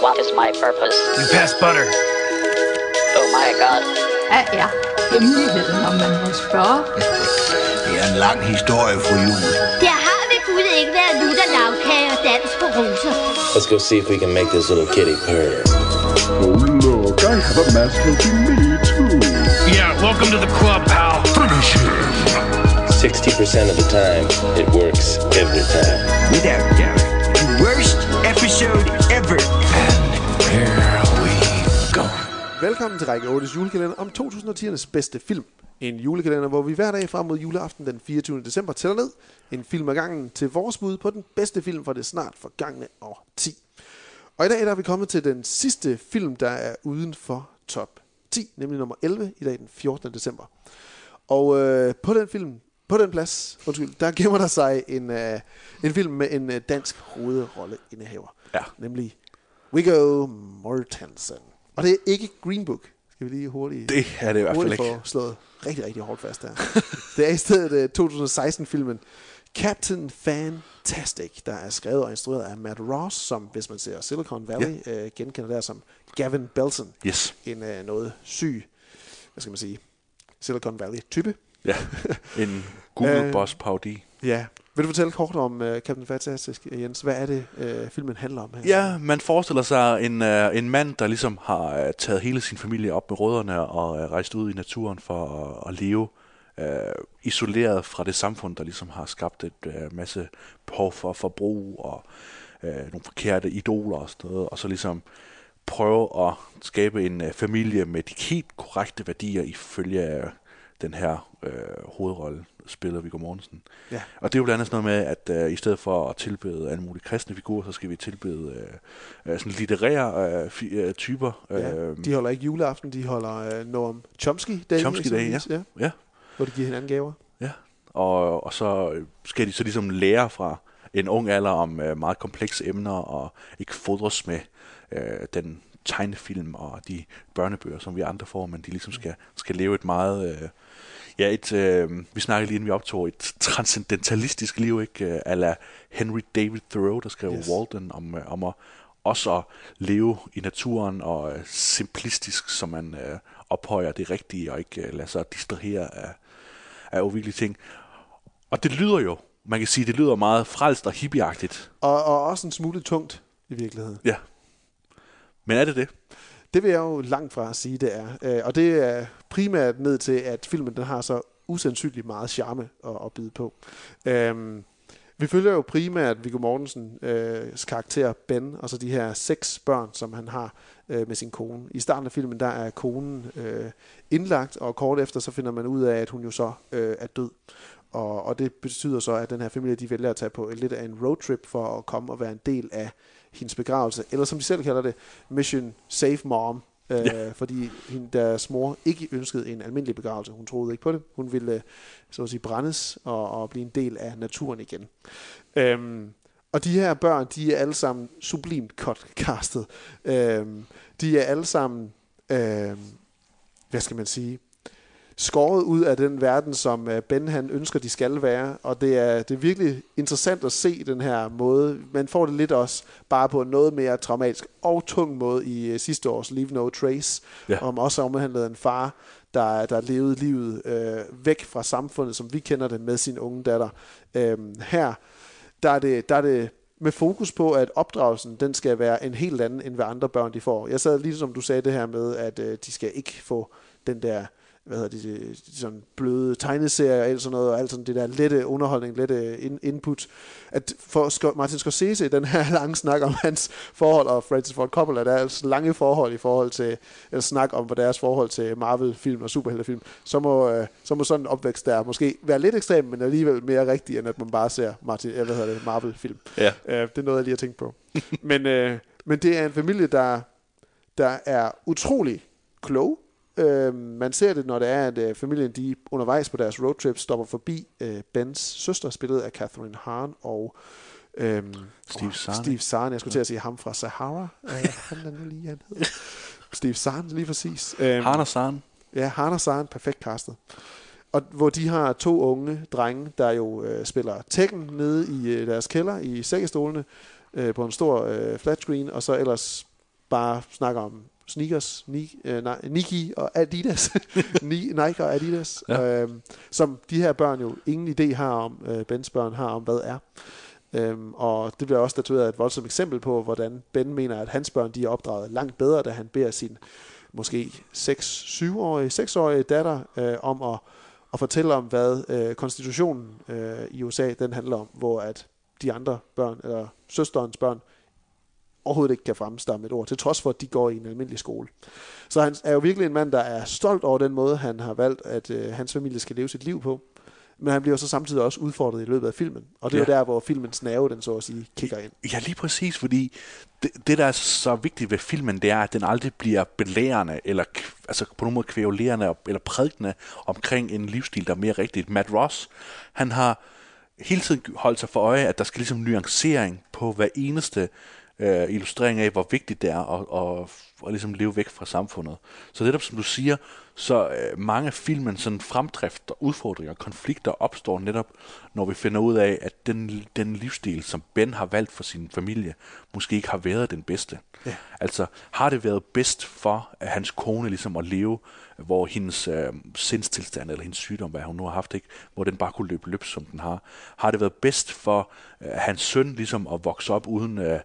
What is my purpose? You pass butter. Oh my god. Hvad er hemmeligheden, om man må spørge? Det er en lang historie, fru Jul. Der har ved Gud ikke været lutter lavkage og dans på roser. Let's go see if we can make this little kitty purr. Oh, look, I have a mask helping me, too. Yeah, welcome to the club, pal. Finish him. 60% of the time, it works every time. Without doubt, the worst episode ever. Velkommen til Række 8's julekalender om 2010'ernes bedste film. En julekalender, hvor vi hver dag frem mod juleaften den 24. december tæller ned en film ad gangen til vores bud på den bedste film for det snart forgangne år 10. Og i dag der er vi kommet til den sidste film, der er uden for top 10, nemlig nummer 11 i dag den 14. december. Og øh, på den film, på den plads, undskyld, der gemmer der sig en, øh, en film med en øh, dansk hovedrolleindehaver. Ja. Nemlig Viggo Mortensen. Og det er ikke Green Book. Skal vi lige hurtigt, Det er det i hvert fald ikke. slået rigtig, rigtig hårdt fast her. det er i stedet uh, 2016-filmen Captain Fantastic, der er skrevet og instrueret af Matt Ross, som hvis man ser Silicon Valley, ja. uh, genkender der som Gavin Belson. Yes. En uh, noget syg, hvad skal man sige, Silicon Valley-type. Ja, en Google Øh. Ja. Vil du fortælle kort om uh, Captain Fantastic, øh, Jens? Hvad er det, uh, filmen handler om her? Ja, man forestiller sig en, uh, en mand, der ligesom har uh, taget hele sin familie op med rødderne og uh, rejst ud i naturen for at, at leve uh, isoleret fra det samfund, der ligesom har skabt et uh, masse behov for forbrug og uh, nogle forkerte idoler og sådan noget, og så ligesom prøve at skabe en uh, familie med de helt korrekte værdier ifølge uh, den her uh, hovedrolle spiller Viggo Mortensen. Ja. Og det er jo blandt andet sådan noget med, at øh, i stedet for at tilbede alle mulige kristne figurer, så skal vi tilbede øh, øh, sådan litterære øh, fi, øh, typer. Ja, Øh, de holder ikke juleaften, de holder uh, Noam Chomsky-dag. Chomsky-dag, ja. eksempelvis, ja. ja, Hvor de giver hinanden gaver. ja. Og, og så øh, skal de så ligesom lære fra en ung alder om øh, meget komplekse emner, og ikke fodres med øh, den tegnefilm og de børnebøger, som vi andre får, men de ligesom skal, skal leve et meget... Øh, Ja, et, øh, vi snakkede lige inden vi optog, et transcendentalistisk liv, ikke? Øh, Ala Henry David Thoreau, der skrev yes. Walden om, øh, om at også at leve i naturen og øh, simplistisk, så man øh, ophøjer det rigtige og ikke øh, lader sig distrahere af, af uvirkelige ting. Og det lyder jo, man kan sige, det lyder meget frelst og hippieagtigt. Og, og også en smule tungt i virkeligheden. Ja. Men er det det? Det vil jeg jo langt fra sige, det er. Øh, og det er primært ned til, at filmen den har så usandsynligt meget charme at, at byde på. Øhm, vi følger jo primært Viggo Mortensens øh, karakter Ben, og så de her seks børn, som han har øh, med sin kone. I starten af filmen, der er konen øh, indlagt, og kort efter så finder man ud af, at hun jo så øh, er død. Og, og det betyder så, at den her familie, de vælger at tage på lidt af en roadtrip for at komme og være en del af hendes begravelse. Eller som de selv kalder det, Mission Save Mom. Øh, Ja. Fordi hende, deres mor ikke ønskede en almindelig begravelse. Hun troede ikke på det. Hun ville øh, så at sige, brændes og, og blive en del af naturen igen. Øhm, og de her børn, de er alle sammen sublimt castet. Øhm, de er alle sammen, øhm, hvad skal man sige, skåret ud af den verden, som øh, Ben han ønsker, de skal være. Og det er, det er virkelig interessant at se den her måde. Man får det lidt også bare på en noget mere traumatisk og tung måde i øh, sidste års Leave No Trace, Ja. om også omhandlede en far, der, der levede livet øh, væk fra samfundet, som vi kender det, med sin unge datter. Øhm, her, der er, det, der er det med fokus på, at opdragelsen, den skal være en helt anden, end hvad andre børn de får. Jeg sad lige som du sagde det her med, at øh, de skal ikke få den der hvad hedder det, sådan bløde tegneserier og alt sådan noget, og alt sådan det der lette underholdning, lette in, input. At for Martin Scorsese i den her lange snak om hans forhold, og Francis Ford Coppola, deres lange forhold i forhold til, eller snak om deres forhold til Marvel-film og superheltefilm, så må, øh, så må sådan en opvækst der måske være lidt ekstrem, men alligevel mere rigtig, end at man bare ser Martin, eller hvad hedder det, Marvel-film. Ja. Øh, det er noget, jeg lige har tænkt på. men, øh, men det er en familie, der, der er utrolig klog. Øh, man ser det, når det er, at øh, familien de undervejs på deres roadtrip stopper forbi øh, Bens søster, spillet af Catherine Hahn og øhm, Steve Zahn, Steve Zahn. Jeg skulle til at sige ham fra Sahara. Øh, han er nu lige, han hedder. Steve Zahn, lige præcis. Øhm, Han og San. Ja, Han og Saren, perfekt castet. Og hvor de har to unge drenge, der jo øh, spiller Tekken nede i øh, deres kælder i sækkestolene øh, på en stor øh, flat screen, og så ellers bare snakker om sneakers, øh, nej, Nike og Adidas, Ni, Nike og Adidas, Ja. øhm, som de her børn jo ingen idé har om, øh, Bens børn har om, hvad er. Øhm, og det bliver også statueret et voldsomt eksempel på, hvordan Ben mener, at hans børn de er opdraget langt bedre, da han beder sin måske 6-7-årige, 6-årige datter øh, om at, at fortælle om, hvad øh, konstitutionen øh, i USA den handler om, hvor at de andre børn, eller søsterens børn, overhovedet ikke kan fremstamme et ord, til trods for, at de går i en almindelig skole. Så han er jo virkelig en mand, der er stolt over den måde, han har valgt, at øh, hans familie skal leve sit liv på. Men han bliver så samtidig også udfordret i løbet af filmen. Og det er Ja. der, hvor filmens nerve, den så at sige, kigger ind. Ja, lige præcis, fordi det, det, der er så vigtigt ved filmen, det er, at den aldrig bliver belærende, eller altså på nogen måde kvævulerende, eller prædikende omkring en livsstil, der er mere rigtigt. Matt Ross, han har hele tiden holdt sig for øje, at der skal ligesom nuancering på hver eneste øh, illustrering af, hvor vigtigt det er at, at, at ligesom leve væk fra samfundet. Så netop som du siger, så øh, mange af filmen sådan fremdrift og udfordringer og konflikter opstår netop, når vi finder ud af, at den, den livsstil, som Ben har valgt for sin familie, måske ikke har været den bedste. Ja. Altså, har det været bedst for at hans kone ligesom at leve, hvor hendes øh, sindstilstand eller hendes sygdom, hvad hun nu har haft, ikke, hvor den bare kunne løbe løb, som den har. Har det været bedst for øh, hans søn ligesom at vokse op uden, øh,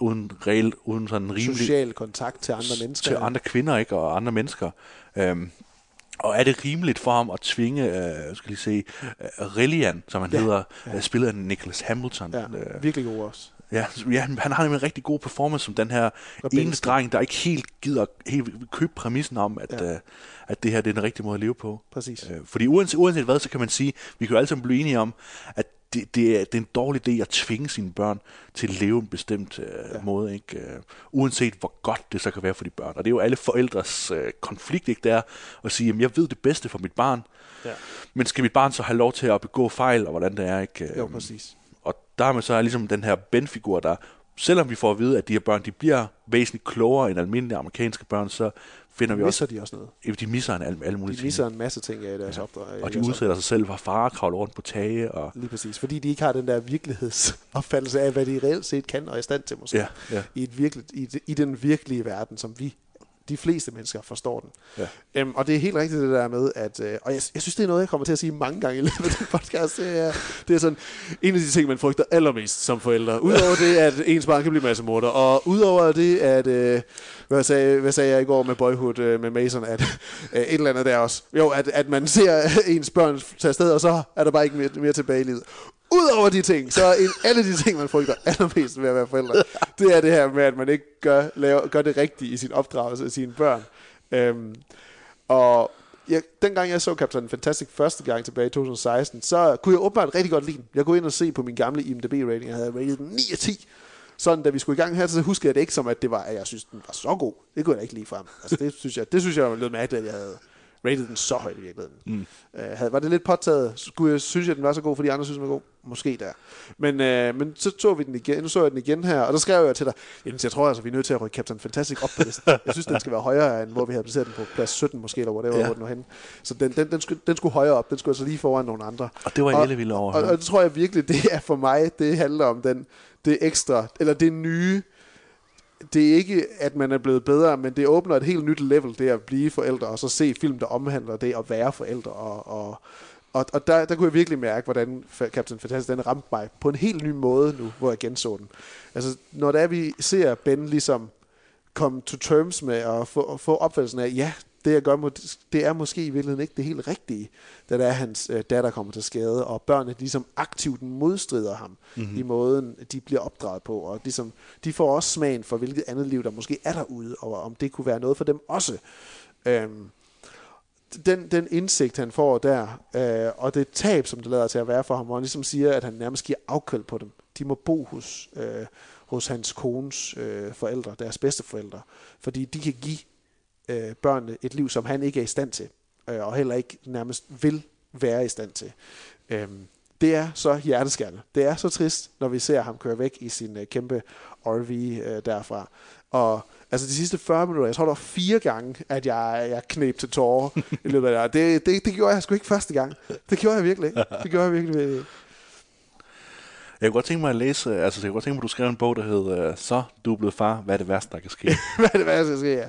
uden, regel, uden sådan rimelig Social kontakt til andre mennesker. til andre kvinder ikke og andre mennesker. Øhm, og er det rimeligt for ham at tvinge, øh, skal lige se, øh, Relian, som han Ja, hedder, ja. ja. spillet af Nicholas Hamilton. Ja, øh, virkelig god også. Ja, ja, han har nemlig en rigtig god performance som den her ene dreng, der ikke helt gider helt købe præmissen om, at, ja. øh, at det her det er den rigtige måde at leve på. Præcis. Øh, fordi uanset, uanset hvad, så kan man sige, vi kan jo alle sammen blive enige om, at det, det, er, det er en dårlig idé at tvinge sine børn til at leve en bestemt øh, ja. måde, ikke? Øh, uanset hvor godt det så kan være for de børn. Og det er jo alle forældres øh, konflikt, ikke? Det er at sige, jamen jeg ved det bedste for mit barn, Ja. men skal mit barn så have lov til at begå fejl, og hvordan det er, ikke? Jo, Øhm, præcis. og der er man så ligesom den her Ben-figur, der, selvom vi får at vide, at de her børn, de bliver væsentligt klogere end almindelige amerikanske børn, så finder vi Misser også, de også noget. de misser en, alle, alle mulige De ting. misser en masse ting af deres ja. opdrag. og de udsætter sig selv for fare, kravler rundt på tage, og Lige præcis. Fordi de ikke har den der virkelighedsopfattelse af, hvad de reelt set kan og er i stand til måske. Ja, ja. I, et virkeligt, i, i den virkelige verden, som vi, de fleste mennesker, forstår den. Ja. Øhm, og det er helt rigtigt det der med, at, øh, og jeg, jeg synes, det er noget, jeg kommer til at sige mange gange i løbet af den podcast. Det er, det er sådan en af de ting, man frygter allermest som forældre. Udover det, at ens barn kan blive massemorder, og udover det, at, øh, hvad, sagde, hvad sagde jeg i går med Boyhood øh, med Mason, at øh, et eller andet der også, jo, at, at man ser ens børn tage afsted, og så er der bare ikke mere, mere tilbage i livet. Udover de ting, så er en, alle de ting, man frygter allermest ved at være forældre, det er det her med, at man ikke gør, laver, gør det rigtige i sin opdragelse af sine børn. Øhm, og jeg, dengang jeg så Captain Fantastic første gang tilbage i 2016, så kunne jeg åbenbart rigtig godt lide den. Jeg kunne ind og se på min gamle IMDb-rating, jeg havde rated den 9 af 10. Sådan, da vi skulle i gang her, så huskede jeg det ikke som, at det var, at jeg synes, den var så god. Det kunne jeg da ikke lide frem. Altså, det synes jeg, det synes jeg var lidt mærkeligt, at jeg havde rated den så højt i virkeligheden. Mm. Uh, havde, var det lidt påtaget? Skulle jeg, synes jeg, den var så god, fordi andre synes, den var god? Måske der. Men, uh, men så så vi den igen. Nu så jeg den igen her, og der skrev jeg til dig, Jens, jeg tror altså, vi er nødt til at rykke Captain Fantastic op på listen. Jeg synes, den skal være højere, end hvor vi havde placeret den på plads 17 måske, eller whatever, ja. Hvor den var henne. Så den, den, den, skulle, den skulle højere op. Den skulle altså lige foran nogle andre. Og det var jeg ellevild over at Og, høre. og det tror jeg virkelig, det er for mig, det handler om den, det ekstra, eller det nye, det er ikke, at man er blevet bedre, men det åbner et helt nyt level, det at blive forældre, og så se film, der omhandler det at være forældre. Og, og, og, og der, der kunne jeg virkelig mærke, hvordan Captain Fantastic den ramte mig på en helt ny måde nu, hvor jeg genså den. Altså, når det er, vi ser Ben ligesom komme to terms med at få, at få opfattelsen af, ja, det jeg gør, det er måske i virkeligheden ikke det helt rigtige, da der er hans øh, datter kommer til skade, og børnene ligesom aktivt modstrider ham mm-hmm. i måden, de bliver opdraget på, og ligesom, de får også smagen for, hvilket andet liv, der måske er derude, og om det kunne være noget for dem også. Øhm, den, den indsigt, han får der, øh, og det tab, som det lader til at være for ham, hvor han ligesom siger, at han nærmest giver afkald på dem. De må bo hos, øh, hos hans kones øh, forældre, deres bedsteforældre, fordi de kan give øh, børnene et liv, som han ikke er i stand til, øh, og heller ikke nærmest vil være i stand til. Øh, det er så hjerteskærende. Det er så trist, når vi ser ham køre væk i sin øh, kæmpe RV øh, derfra. Og altså de sidste 40 minutter, jeg tror, der var fire gange, at jeg, jeg knep til tårer i løbet af det. Det, det. det gjorde jeg sgu ikke første gang. Det gjorde jeg virkelig ikke. Det gjorde jeg virkelig, virkelig. ikke. Jeg kunne godt tænke mig at læse, altså jeg kunne godt tænke mig, at du skrev en bog, der hed øh, Så, du er blevet far, hvad er det værste, der kan ske? hvad er det værste, der sker? Ja.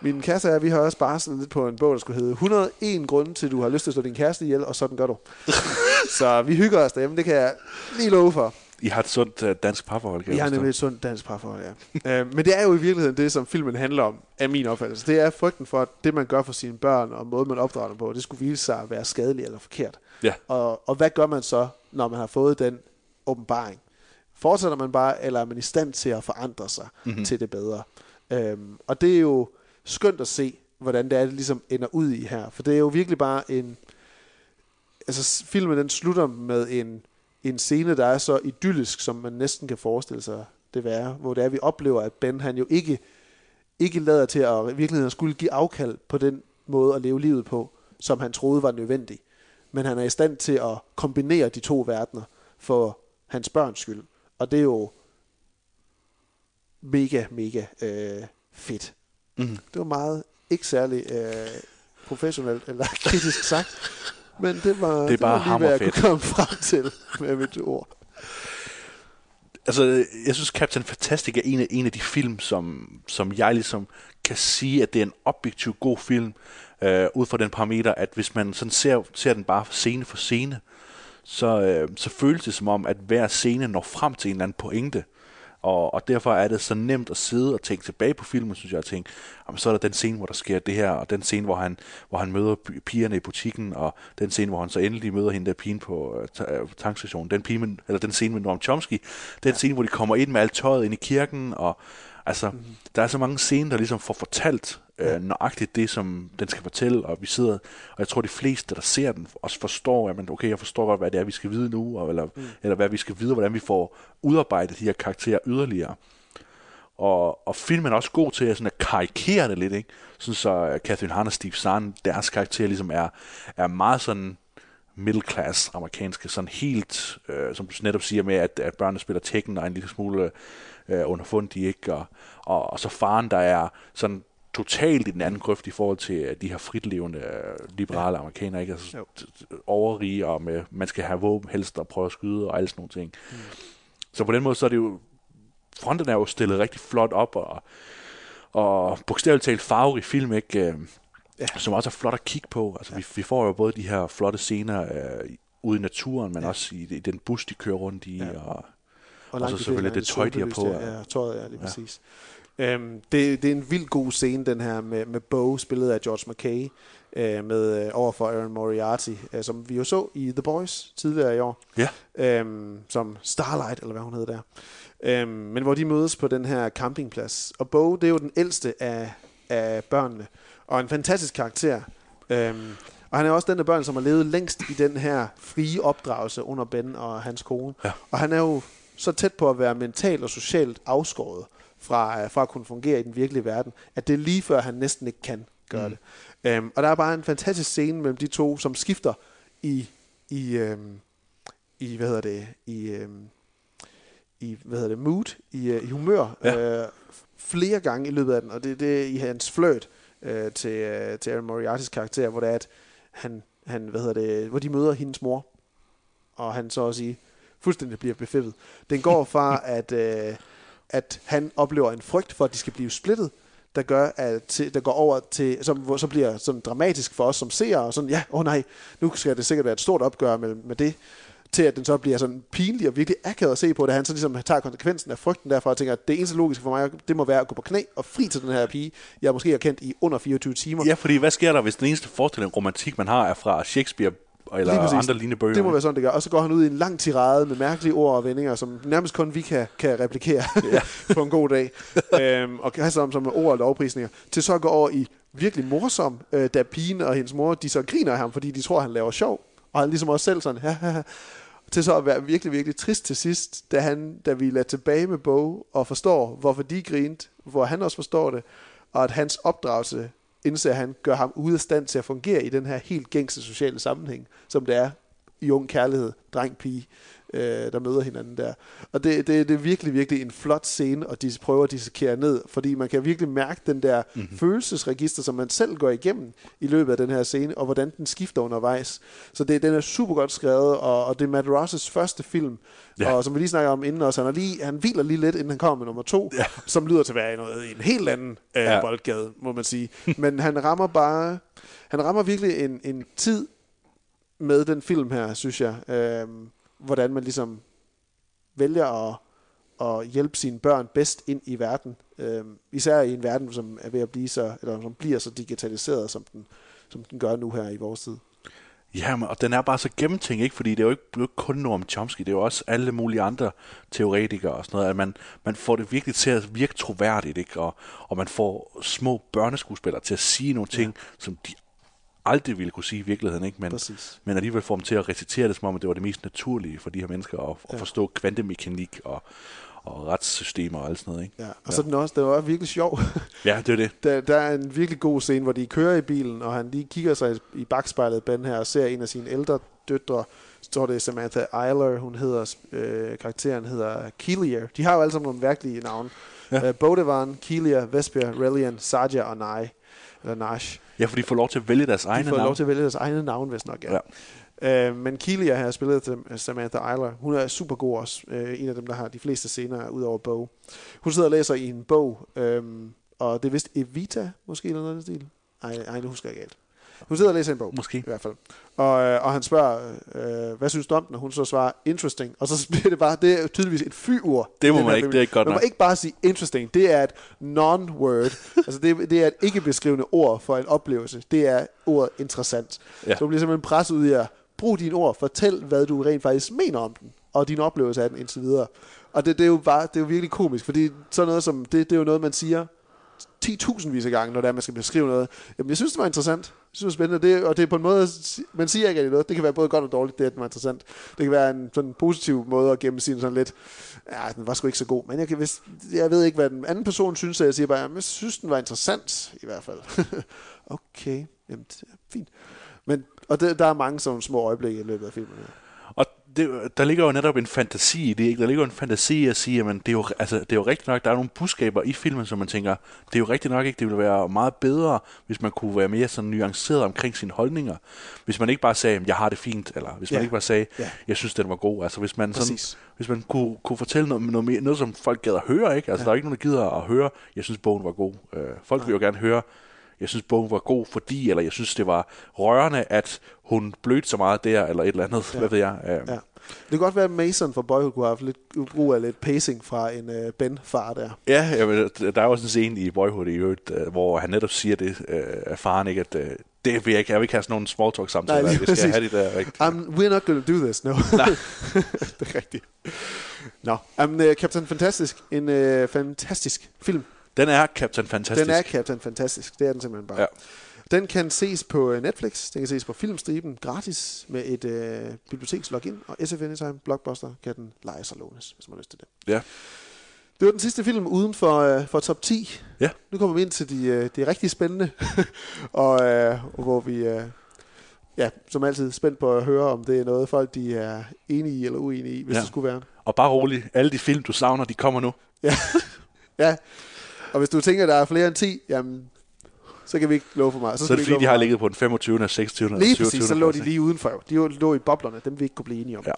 Min kæreste og jeg, vi har også bare sådan lidt på en bog, der skulle hedde 101 grunde til, du har lyst til at slå din kæreste ihjel, og sådan gør du. så vi hygger os derhjemme, det kan jeg lige love for. I har et sundt uh, dansk parforhold, kan Vi jeg har forstå. nemlig et sundt dansk parforhold, ja. øh, men det er jo i virkeligheden det, som filmen handler om, af min opfattelse. Det er frygten for, at det, man gør for sine børn, og måden, man opdrager dem på, det skulle vise sig at være skadeligt eller forkert. Ja. Og, og hvad gør man så, når man har fået den åbenbaring? Fortsætter man bare, eller er man i stand til at forandre sig Mhm. mm-hmm. til det bedre? Øhm, og det er jo skønt at se, hvordan det er, det ligesom ender ud i her. For det er jo virkelig bare en... Altså, filmen den slutter med en, en scene, der er så idyllisk, som man næsten kan forestille sig det være. Hvor det er, vi oplever, at Ben han jo ikke, ikke lader til at i virkeligheden skulle give afkald på den måde at leve livet på, som han troede var nødvendig. Men han er i stand til at kombinere de to verdener for hans børns skyld. Og det er jo mega, mega øh, fedt. Mhm. Det var meget ikke særlig øh, professionelt eller kritisk sagt, men det var, Det er bare var lige, hvad jeg kunne komme frem til med mit ord. Altså, jeg synes, Captain Fantastic er en af, en af de film, som, som jeg ligesom kan sige, at det er en objektiv god film, øh, ud fra den parameter, at hvis man sådan ser, ser den bare scene for scene, så, øh, så føles det som om, at hver scene når frem til en eller anden pointe. Og, og derfor er det så nemt at sidde og tænke tilbage på filmen, synes jeg, og tænke, jamen, så er der den scene, hvor der sker det her, og den scene, hvor han, hvor han møder pi- pigerne i butikken, og den scene, hvor han så endelig møder hende der pigen på øh, øh, tankstationen, den, pige, med- eller den scene med Noam Chomsky, den scene, hvor de kommer ind med alt tøjet ind i kirken, og altså, mm. der er så mange scener, der ligesom får fortalt øh, nøjagtigt det, som den skal fortælle, og vi sidder, og jeg tror, de fleste, der ser den, også forstår, at man, okay, jeg forstår godt, hvad det er, vi skal vide nu, og, eller, mm. eller hvad vi skal vide, hvordan vi får udarbejdet de her karakterer yderligere. Og, og filmen er også god til at, sådan at karikere det lidt, ikke? Sådan så uh, Catherine Hahn og Steve Zahn, deres karakter ligesom er, er meget sådan middle class amerikanske, sådan helt, øh, som du netop siger med, at, at børnene spiller Tekken og en lille smule øh, underfundige, ikke? Og, og, og så faren, der er sådan totalt i den anden grøft i forhold til de her fritlevende øh, liberale ja. amerikanere, ikke? Altså, overrige, og med, man skal have våben helst og prøve at skyde og alle sådan nogle ting. Mm. Så på den måde, så er det jo, fronten er jo stillet rigtig flot op, og, og bogstaveligt talt farverig film, ikke? Øh, Ja. som også er flot at kigge på. Altså, ja. vi, vi får jo både de her flotte scener øh, ude i naturen, men ja. også i, i den bus, de kører rundt i, ja. og, Og langt så selvfølgelig det tøj, de har på, Ja, tøjet, ja, lige ja. Øhm, det, det er en vild god scene, den her med, med Bo, spillet af George McKay, øh, med øh, overfor Aaron Moriarty, øh, som vi jo så i The Boys tidligere i år, Ja. øhm, som Starlight, eller hvad hun hedder der. Øhm, men hvor de mødes på den her campingplads. Og Bo, det er jo den ældste af, af børnene, og en fantastisk karakter. Øhm, og han er også den af børn, som har levet længst i den her frie opdragelse under Ben og hans kone. Ja. Og han er jo så tæt på at være mentalt og socialt afskåret fra, øh, fra at kunne fungere i den virkelige verden, at det er lige før, han næsten ikke kan gøre mm. det. Øhm, og der er bare en fantastisk scene mellem de to, som skifter i, i, øhm, i hvad hedder det, i, øhm, i hvad hedder det, mood, i, øh, i humør, Ja. øh, flere gange i løbet af den, og det, det er i hans flirt øh, til, øh, til Aaron Moriartys karakter, hvor det er, at han, han, hvad hedder det, hvor de møder hendes mor, og han så også i fuldstændig bliver befippet. Den går fra, at, øh, at han oplever en frygt for, at de skal blive splittet, der gør, at til, der går over til, som, hvor så bliver sådan dramatisk for os som seere, og sådan, ja, åh oh nej, nu skal det sikkert være et stort opgør med, med det, til at den så bliver sådan pinlig og virkelig akavet at se på, da han så ligesom tager konsekvensen af frygten derfra og tænker, at det eneste logiske for mig, det må være at gå på knæ og fri til den her pige, jeg måske har kendt i under 24 timer. Ja, fordi hvad sker der, hvis den eneste forestilling romantik, man har, er fra Shakespeare eller andre lignende bøger? Det må være sådan, det gør. Og så går han ud i en lang tirade med mærkelige ord og vendinger, som nærmest kun vi kan, kan replikere ja. på en god dag. øhm, og kaster om som ord og lovprisninger. Til så at gå over i virkelig morsom, øh, da pigen og hendes mor, de så griner af ham, fordi de tror, han laver sjov. Og han ligesom også selv sådan, til så at være virkelig, virkelig trist til sidst, da, han, da vi lader tilbage med Bo og forstår, hvorfor de grinte, hvor han også forstår det, og at hans opdragelse indser, han gør ham ude af stand til at fungere i den her helt gængse sociale sammenhæng, som det er i ung kærlighed, dreng, pige øh, der møder hinanden der. Og det, det, det er virkelig, virkelig en flot scene, og de prøver at dissekere ned, fordi man kan virkelig mærke den der Mhm. mm-hmm. følelsesregister, som man selv går igennem i løbet af den her scene, og hvordan den skifter undervejs. Så det, den er super godt skrevet, og, og det er Matt Ross' første film, Ja. og som vi lige snakker om inden også, han, er lige, han hviler lige lidt, inden han kommer med nummer to, ja. som lyder til at være i noget, i en helt anden øh, Ja. boldgade, må man sige. Men han rammer bare, han rammer virkelig en, en tid med den film her, synes jeg. Øh, hvordan man ligesom vælger at, at hjælpe sine børn bedst ind i verden. Øh, især i en verden, som er ved at blive så, eller som bliver så digitaliseret, som den, som den gør nu her i vores tid. Ja, og den er bare så gennemtænkt, ikke? Fordi det er jo ikke, det er jo ikke kun Noam Chomsky, det er jo også alle mulige andre teoretikere og sådan noget, at man, man får det virkelig til at virke troværdigt, ikke? Og, og man får små børneskuespillere til at sige nogle ting, ja. som de aldrig ville kunne sige i virkeligheden, ikke? Men, Præcis. men alligevel får dem til at recitere det, som om at det var det mest naturlige for de her mennesker, at, at forstå kvantemekanik og, og retssystemer og alt sådan noget, ikke? Ja. Og så den også, den var virkelig sjov. Ja, det er det. Der, der er en virkelig god scene, hvor de kører i bilen, og han lige kigger sig i bagspejlet, Ben her, og ser en af sine ældre døtre, står det Samantha Eiler, hun hedder, øh, karakteren hedder Keelia. De har jo alle sammen nogle virkelige navne. Ja. Ja. Øh, Bodevan, Keelia, Vesper, Relian, Saja og Nai, eller Nash. Ja, for de får lov til at vælge deres De egne får navn. lov til at vælge deres egne navn, hvis nok. Ja. Ja. Øh, men Keelia har spillet til Samantha Eiler. Hun er super god også. Øh, en af dem, der har de fleste scener ud over bog. Hun sidder og læser i en bog, øhm, og det er vist Evita, måske, eller noget af den stil. Ej, ej, nu husker jeg galt. Hun sidder og læser en bog. Måske. I hvert fald. Og, øh, og han spørger, øh, hvad synes du om den? Og hun så svarer, interesting. Og så bliver det bare, det er tydeligvis et fy-ord. Det må man ikke, film. det er ikke godt Man må nok. ikke bare sige interesting. Det er et non-word. altså det, det er et ikke-beskrivende ord for en oplevelse. Det er ordet interessant. Ja. Så du bliver simpelthen presset ud i at bruge dine ord. Fortæl, hvad du rent faktisk mener om den. Og din oplevelse af den indtil videre. Og det, det, er jo bare, det er jo virkelig komisk. Fordi sådan noget som, det, det er jo noget, man siger 10.000 vis af gange, når det er, man skal beskrive noget. Jamen, jeg synes, det var interessant. Jeg synes, det var spændende. Det, og det er på en måde, man siger ikke rigtig noget. Det kan være både godt og dårligt, det at den var interessant. Det kan være en sådan positiv måde at gemme sin sådan lidt, ja, den var sgu ikke så god. Men jeg, kan, hvis, jeg ved ikke, hvad den anden person synes, så jeg siger bare, jeg synes, den var interessant, i hvert fald. okay, jamen, det er fint. Men, og det, der er mange sådan små øjeblikke i løbet af filmen. her. Det, der ligger jo netop en fantasi i det, ikke? Der ligger jo en fantasi at sige, at det er, jo, altså, det er jo rigtigt nok, der er nogle budskaber i filmen, som man tænker, det er jo rigtigt nok ikke, det ville være meget bedre, hvis man kunne være mere sådan nuanceret omkring sine holdninger. Hvis man ikke bare sagde, jeg har det fint, eller hvis man Ja. ikke bare sagde, Ja. jeg synes, den var god. Altså hvis man, sådan, Præcis. hvis man kunne, kunne fortælle noget, noget, mere, noget, som folk gad at høre, ikke? Altså ja. der er ikke nogen, der gider at høre, jeg synes, bogen var god. Øh, folk vil jo gerne høre, jeg synes, bogen var god, fordi, eller jeg synes, det var rørende, at hun blødte så meget der, eller et eller andet, ja. hvad ved jeg. Øh, Ja. Det kan godt være, at Mason fra Boyhood kunne have haft lidt brug af lidt pacing fra en uh, Ben-far der. Ja, jamen, der er også en scene i Boyhood i øvrigt, øh, hvor han netop siger det øh, af faren, ikke, at øh, det vil jeg ikke, jeg vil ikke have sådan nogle small talk samtaler, Nej, vi skal præcis. have det der. Ikke? Um, we're not to do this, no. det er rigtigt. Nå, um, uh, Captain Fantastic. En uh, fantastisk film. Den er Captain Fantastic. Den er Captain Fantastic. Det er den simpelthen bare. Ja. Den kan ses på øh, Netflix. Den kan ses på Filmstriben gratis med et uh, bibliotekslogin. Og SF Anytime Blockbuster kan den lejes og lånes, hvis man har lyst til det. Ja. Det var den sidste film uden for, uh, for top 10. Ja. Nu kommer vi ind til de, uh, de rigtig spændende. og, uh, hvor vi... Uh, Ja, som altid spændt på at høre, om det er noget, folk de er enige i eller uenige i, hvis Ja. det skulle være. Og bare rolig, alle de film, du savner, de kommer nu. Ja. ja. Og hvis du tænker, der er flere end 10, jamen, så kan vi ikke love for meget. Så, skal er det fordi, de har ligget på den 25. og 26. meget. Lige og 27. præcis, så lå de lige udenfor. jo. De lå i boblerne, dem vi ikke kunne blive enige om. Ja.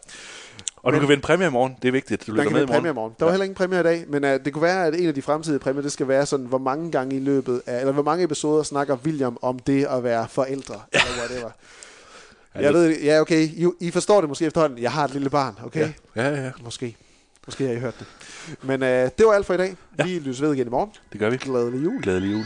Og du Men- kan vinde præmie i morgen, det er vigtigt. Du Der lytter med i være præmier i morgen. morgen. Der var heller ingen præmier i dag, men uh, det kunne være, at en af de fremtidige præmier, det skal være sådan, hvor mange gange i løbet af, eller hvor mange episoder snakker William om det at være forældre, eller whatever. Ja, Jeg ved, ja okay, I, I forstår det måske efterhånden. Jeg har et lille barn, okay? Ja, ja, ja. Måske. Måske har I hørt det. Men øh, det var alt for i dag. Ja. Vi lyttes ved igen i morgen. Det gør vi. Glædelig jul. Glædelig jul.